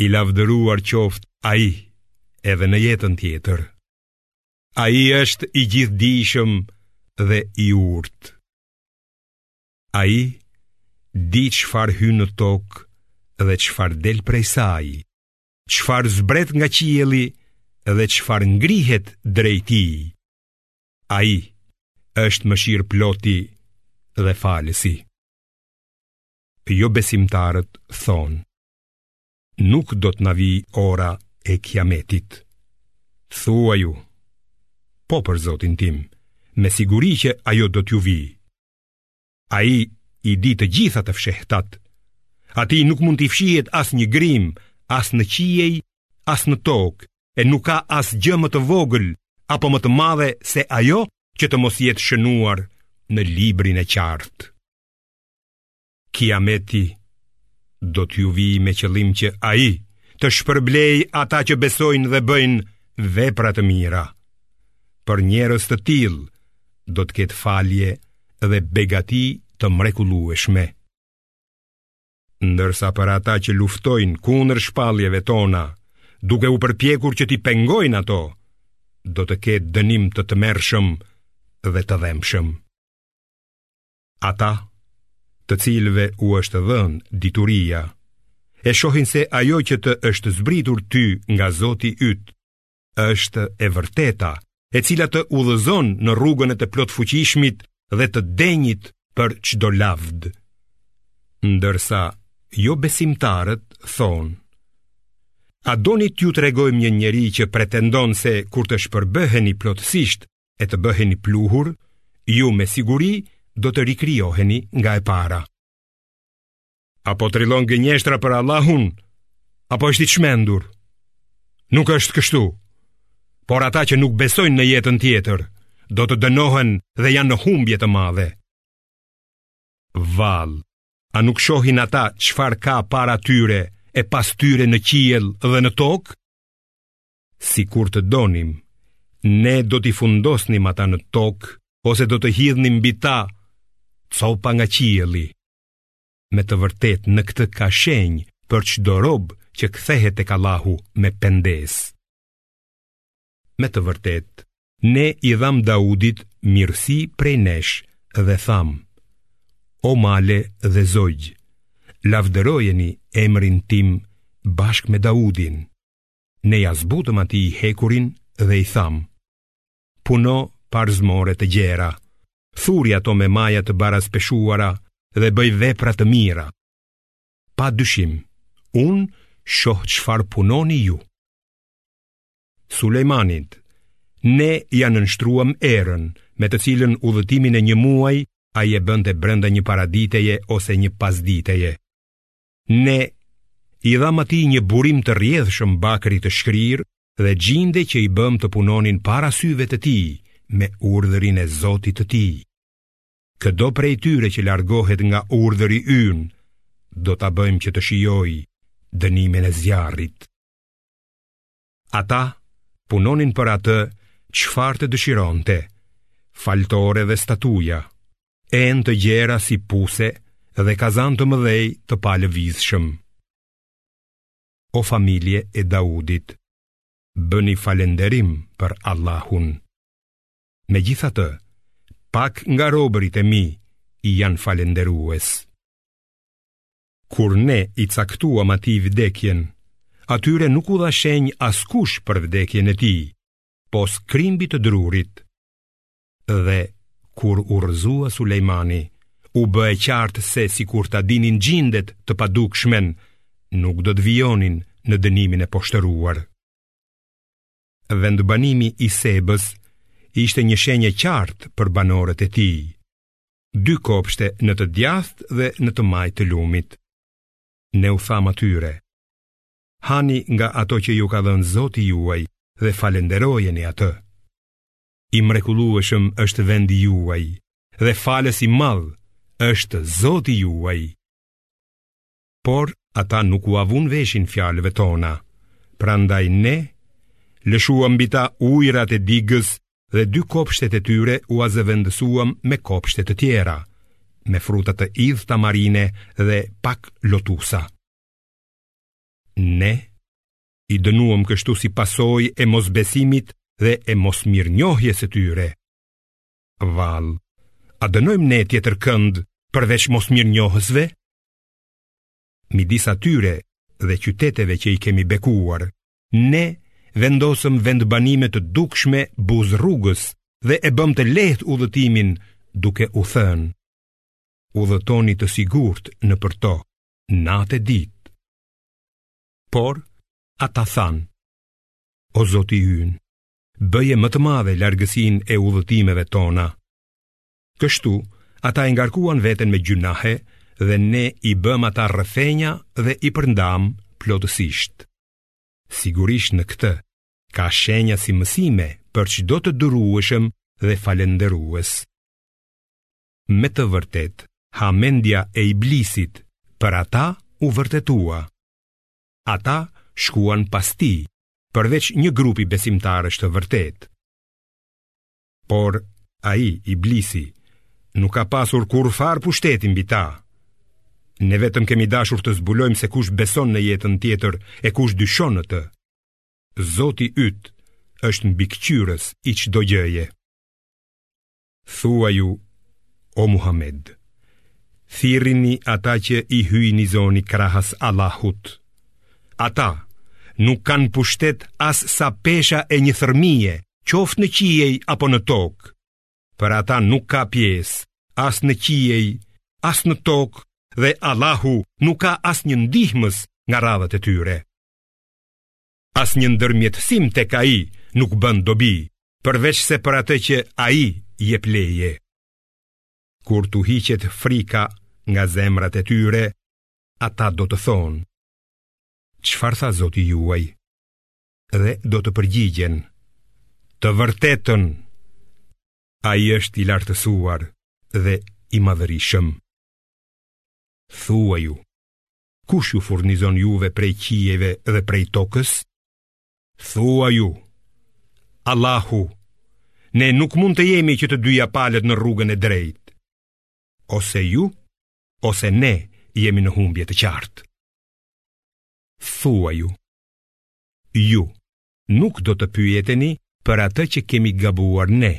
I lavdëruar qoftë Ai edhe në jetën tjetër. Ai është i gjithdijshëm dhe i urtë. Ai di çfarë hyn në tokë dhe çfarë del prej saj, çfarë zbret nga qielli dhe çfarë ngrihet drejt tij. Ai është mëshirëploti dhe falësi. Jobesimtarët thonë. Nuk do të na vijë ora e kiametit. Thuaju, po për zotin tim, me siguri që ajo do t'ju vijë. Ai i di të gjitha të fshehtat, atij nuk mund t'i fshihet asnjë grimë, as në qiej, as në tokë, e nuk ka asgjë më të vogël, apo më të madhe se ajo që të mos jetë shënuar në librin e qartë. Kiameti do t'ju vijë me qëllim që ai të shpërblejë ata që besojnë dhe bëjnë vepra të mira. Për njerëz të tillë do të ketë falje dhe begati të mrekullueshme. Ndërsa për ata që luftojnë kundër shpalljeve tona, duke u përpjekur që t'i pengojnë ato, do të ketë dënim të tmerrshëm dhe të dhembshëm. Ata, të cilëve u është dhënë dituria, e shohin se ajo që të është zbritur ty nga Zoti yt është e vërteta, e cila të udhëzon në rrugën e të plotfuqishmit dhe të denjit për çdo lavd. Ndërsa jobesimtarët thonë: A doni t'ju tregojmë një njeri që pretendon se kur të shpërbëheni plotësisht e të bëheni pluhur, ju me siguri do të rikrijoheni nga e para. A po trillon gënjeshtra për Allahun, apo është i çmendur. Nuk është kështu. Por ata që nuk besojnë në jetën tjetër, do të dënohen dhe janë në humbje të madhe. Vallë, a nuk shohin ata çfarë ka para tyre e pas tyre në qiell dhe në tokë? sikur të donim, ne do t'i fundosnim ata në tokë, ose do të hidhnim mbi ta copa nga qielli. Me të vërtetë në këtë ka shenjë për çdo rob që kthehet tek Allahu me pendesë. Me të vërtetë, ne i dhamë Daudit mirësi prej nesh dhe thamë, o male dhe zogj, lavdërojeni emrin tim bashkë me Daudin. Ne ia zbutëm atij hekurin dhe i thamë, puno parzmore të gjera, thurri ato me maja të baraspeshuara dhe bëj vepra të mira. Pa dyshim, unë shoh çfarë punoni ju. Sulejmanit, ne ia nënshtruam erën, me të cilën udhëtimin e një muaji ai e bënte brenda një paraditeje ose një pasditeje. Ne i dhamë atij një burim të rrjedhshëm bakri të shkrirë dhe xhinde që i bëmë të punonin para syve të tij me urdhrin e Zotit të tij. Këdo prej tyre që largohet nga urdhri ynë, do ta bëjmë që të shijojë dënimin e zjarrit. Ata punonin për atë çfarë të dëshironte, faltore dhe statuja, enë të gjera si puse dhe kazanë të mëdhenj të palëvizshëm. O familje e Daudit, bëni falënderim për Allahun. Megjithatë, pak nga robërit e mi janë falënderues. Kur ne i caktuam atij vdekjen, atyre nuk u dha shenjë askush për vdekjen e tij, pos krimbit të drurit. Dhe, kur u rrëzua Sulejmani, u bë e qartë se sikur ta dinin xhindet të padukshmen, nuk do të vijonin në dënimin e poshtëruar. Vendbanimi i Sebës ishte një shenjë e qartë për banorët e tij. dy kopshte në të djathtë dhe në të majtë të lumit. Ne u thamë atyre, hani nga ato që ju ka dhënë zoti juaj dhe falënderojeni atë. I mrekullueshëm është vendi juaj dhe falës i madh është zoti juaj. por ata nuk ua vunë veshin fjalëve tona. Prandaj ne lëshuam mbi ta ujërat e digës dhe dy kopshtet e tyre ua zëvendësuam me kopshte të tjera, me fruta të idhta, marina dhe pak lotusa. Ne i dënuam kështu si pasojë e mosbesimit dhe e mosmirënjohjes së tyre. Vallë, a dënojmë ne tjetër kënd përveç mosmirënjohësve? Midis atyre dhe qyteteve që i kemi bekuar, ne vendosëm vendbanime të dukshme buzë rrugës dhe e bëmë të lehtë udhëtimin duke u thënë udhëtoni të sigurt nëpër to, natë e ditë. Por, ata thanë, o zoti ynë, bëje më të madhe largësinë e udhëtimeve tona. Kështu, ata e ngarkuan veten me gjynahe dhe ne i bëmë ata rrëfenja dhe i përndamë plotësisht. Sigurisht në këtë ka shenja si mësime për çdo të durueshëm dhe falënderues. Me të vërtetë, hamendja e Iblisit për ata u vërtetua. Ata shkuan pas tij, përveç një grupi besimtarësh të vërtetë. Por ai, Iblisi, nuk ka pasur kurrfarë pushteti mbi ta. Ne vetëm kemi dashur të zbulojmë se kush beson në jetën tjetër e kush dyshon në të. Zoti yt është mbikëqyrës i çdo gjëje. Thuaju o Muhammed, thirrini ata që i hyjnizoni krahas Allahut. Ata nuk kanë pushtet as sa pesha e një thërmije qoftë në qiej apo në tokë. Për ata nuk ka pjesë, as në qiej, as në tokë, dhe Allahu nuk ka asnjë ndihmës nga radhët e tyre. Asnjë ndërmjetësim tek ai nuk bën dobi, përveçse për atë që ai jep leje. Kur t'u hiqet frika nga zemrat e tyre, ata do të thonë, çfarë tha zoti juaj? dhe do të përgjigjen Të vërtetën Ai është i lartësuar dhe i madhërishëm Thuaju Kush ju furnizon juve prej qiejve dhe prej tokës? Thuaju Allahu Ne nuk mund të jemi që të dyja palët në rrugën e drejtë Ose ju Ose ne jemi në humbje të qartë Thuaju Ju nuk do të pyeteni për atë që kemi gabuar ne.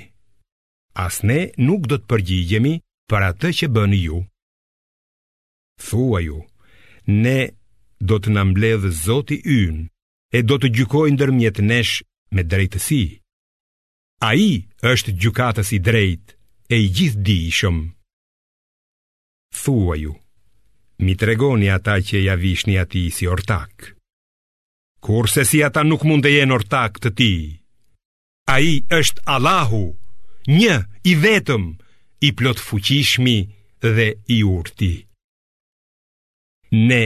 As ne nuk do të përgjigjemi për atë që bëni ju. Thuaju, ne do të na mbledhë zoti ynë e do të gjykojë ndërmjet nesh me drejtësi. Ai është gjykatës i drejtë e i gjithëdijshëm. Thuaju, m'i tregoni ata që ia vishni atij si ortakë. Kurrsesi ata nuk mund të jenë ortakë të tij. Ai është Allahu, një i vetëm, i plotfuqishmi dhe i urti. Ne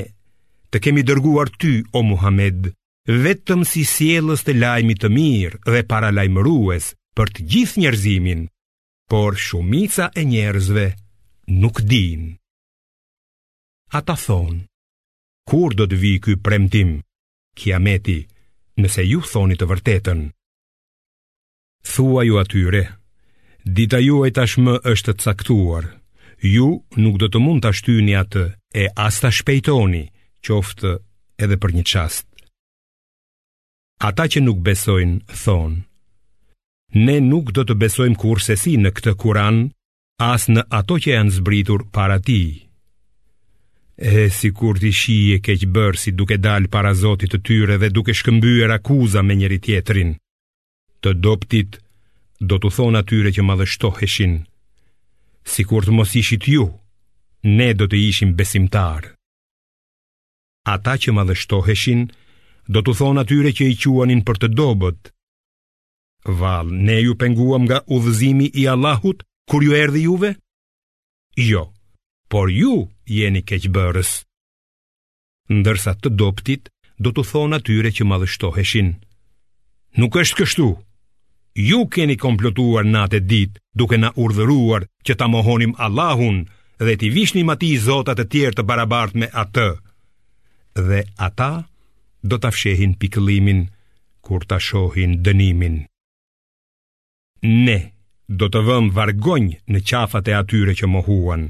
të kemi dërguar ty, o Muhammed, vetëm si sjellës të lajmit të mirë dhe paralajmërues për të gjithë njerëzimin, por shumica e njerëzve nuk dinë. Ata thonë, Kur do të vijë ky premtim, Kiameti, nëse ju thoni të vërtetën? Thuaju atyre, dita juaj tashmë është e caktuar, ju nuk do të mund ta shtyni atë e as ta shpejtoni, qoftë edhe për një çast. Ata që nuk besojnë, thonë, ne nuk do të besojmë kurrsesi në këtë kuran as në ato që janë zbritur para tij. E sikur t'i shihje keqbërësit duke dalë para zotit të tyre dhe duke shkëmbyer akuza me njëri-tjetrin, të dobëtit do t'u thonë atyre që madhështoheshin, sikur të mos ishit ju, ne do të ishim besimtarë. Ata që madhështoheshin, do t'u thonë atyre që i quanin për të dobët, Vallë, ne ju penguam nga udhëzimi i Allahut kur ju erdhi juve? Jo, por ju jeni keqbërës. Ndërsa të dobëtit do t'u thonë atyre që madhështoheshin. Nuk është kështu. Ju keni komplotuar natë e ditë duke na urdhëruar që ta mohonim Allahun dhe t'i vishnim atij zota të tjerë të barabartë me atë, dhe ata do ta fshehin pikëllimin kur ta shohin dënimin. Ne do të vëmë vargonj në qafat e atyre që mohuan.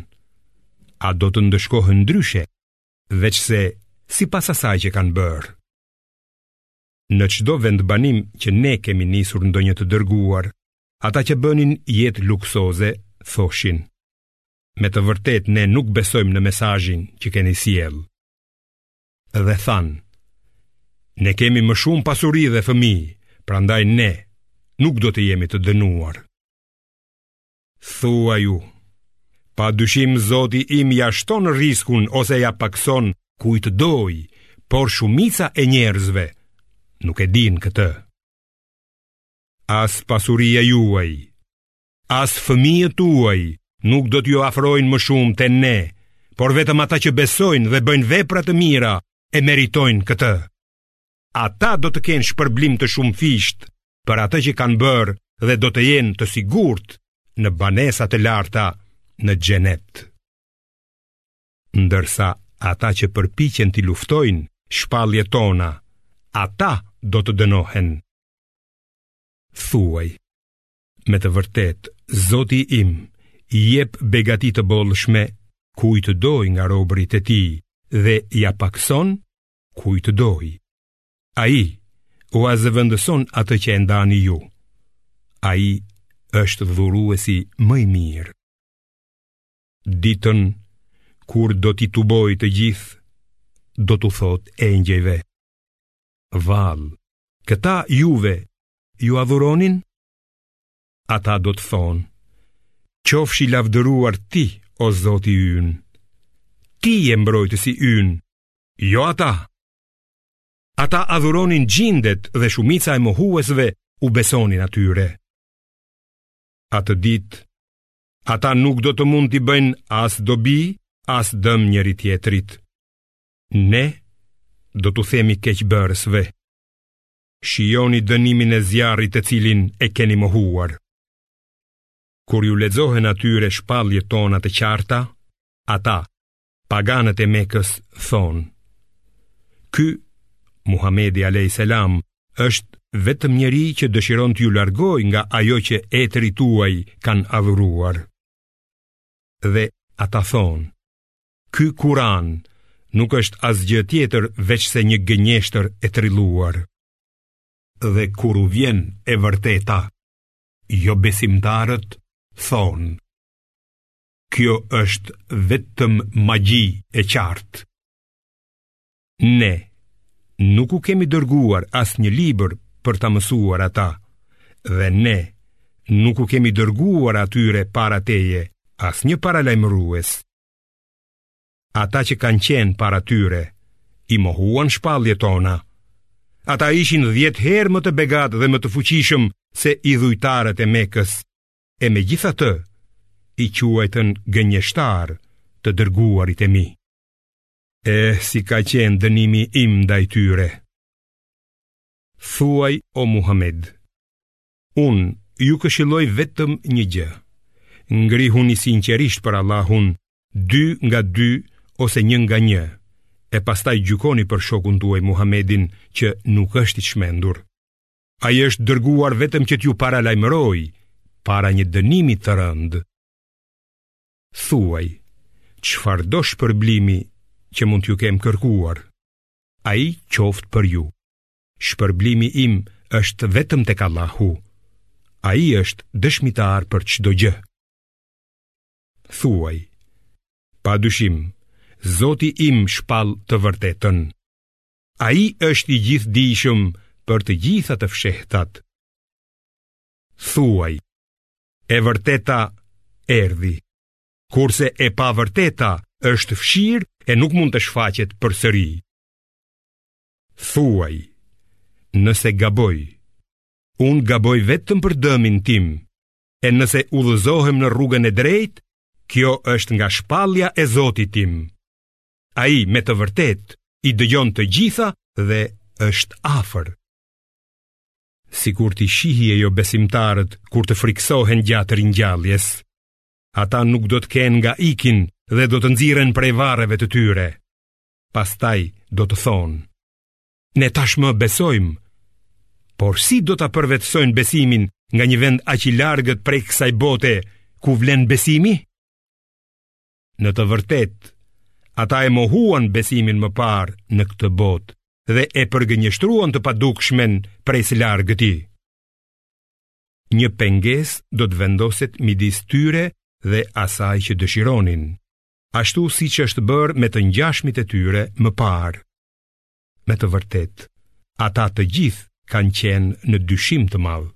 A do të ndëshkohen ndryshe, veçse sipas asaj që kanë bërë? Në çdo vendbanim që ne kemi nisur ndonjë të dërguar, ata që bënin jetë luksoze thoshin: Me të vërtetë ne nuk besojmë në mesazhin që keni sjellë Dhe thanë Ne kemi më shumë pasuri dhe fëmijë Prandaj ne nuk do të jemi të dënuar Thuaju Pa dyshim zoti im ia shton rriskun ose ia pakëson kujt të dojë Por shumica e njerëzve nuk e dinë këtë As pasuria juaj As fëmijët tuaj nuk do t'ju afrojnë më shumë te ne, por vetëm ata që besojnë dhe bëjnë vepra të mira e meritojnë këtë. Ata do të kenë shpërblim të shumëfishtë për atë që kanë bërë dhe do të jenë të sigurt në banesa të larta në xhenet. Ndërsa ata që përpiqen t'i luftojnë shpalljet tona, ata do të dënohen. Thuaj, Me të vërtetë, Zoti im i jep begati të bollshme kujt të dojë nga robërit e tij dhe ia pakëson kujt të dojë. Ai ua zëvendëson atë që e ndani ju. Ai është dhuruesi më i mirë. Ditën kur do t'i tubojë të gjithë, do t'u thot e ngjëjve. Vallë, këta juve ju adhuronin? Ata do të thonë, qofsh i lavdëruar ti, o Zoti ynë, ti je mbrojtësi ynë, jo ata. Ata adhuronin xhindet dhe shumica e mohuesve u besonin atyre. Atë ditë, ata nuk do të mund t'i bëjnë as dobi, as dëm njëri tjetrit. Ne do t'u themi keqbërësve, shijoni dënimin e zjarrit të cilin e keni mohuar. Kur iu lexohen atyre shpalljet tona të qarta, ata, paganët e Mekës, thonë: Ky Muhamedi alejhi selam është vetëm njeri që dëshiron t'ju largojë nga ajo që etërit tuaj kanë adhuruar. Dhe ata thonë, Ky Kur'an nuk është asgjë tjetër veçse një gënjeshtër e trilluar. Dhe kur u vjen e vërteta, jobesimtarët thonë: Kjo është vetëm magji e qartë. Ne nuk u kemi dërguar asnjë libër për ta mësuar ata, dhe ne nuk u kemi dërguar atyre para teje asnjë paralajmërues. Ata që kanë qenë para tyre, i mohuan shpalljet tona. Ata ishin dhjetë herë më të begatë dhe më të fuqishëm se idhujtarët e Mekës, e megjithatë, i quajtën gënjeshtar të dërguarit e mi. E si ka qenë dënimi im ndaj tyre? Thuaj o Muhamed, unë ju këshilloj vetëm një gjë. Ngrihuni sinqerisht për Allahun, dy nga dy ose një nga një, e pastaj gjykoni për shokun tuaj Muhamedin që nuk është i çmendur. Ai është dërguar vetëm që t'ju paralajmërojë para një dënimi të rëndë. Thuaj, çfarëdo shpërblimi që mund t'ju kem kërkuar, ai qoftë për ju. Shpërblimi im është vetëm tek Allahu. Ai është dëshmitar për çdo gjë. Thuaj, pa dyshim, Zoti im shpall të vërtetën. Ai është i Gjithëdijshëm për të gjitha të fshehtat. Thuaj, e vërteta erdhi. Kurse e pavërteta është fshirë e nuk mund të shfaqet përsëri. Thuaj, nëse gaboj, unë gaboj vetëm për dëmin tim, e nëse udhëzohem në rrugën e drejtë, kjo është nga shpallja e Zotit tim. Ai me të vërtetë i dëgjon të gjitha dhe është afër. Sikur t'i shihje jobesimtarët kur të frikësohen gjatë ringjalljes, ata nuk do të kenë nga ikin dhe do të nxirren prej varreve të tyre. Pastaj do të thonë: Ne tashmë besojmë. Por si do ta përvetësojnë besimin nga një vend aq i largët prej kësaj bote ku vlen besimi? Në të vërtetë, ata e mohuan besimin më parë në këtë botë dhe e përgënjeshtruan të padukshmen prej së largëti. Një pengesë do të vendoset midis tyre dhe asaj që dëshironin, ashtu siç është bërë me të ngjashmit e tyre më parë. Me të vërtetë, ata të gjithë kanë qenë në dyshim të madh.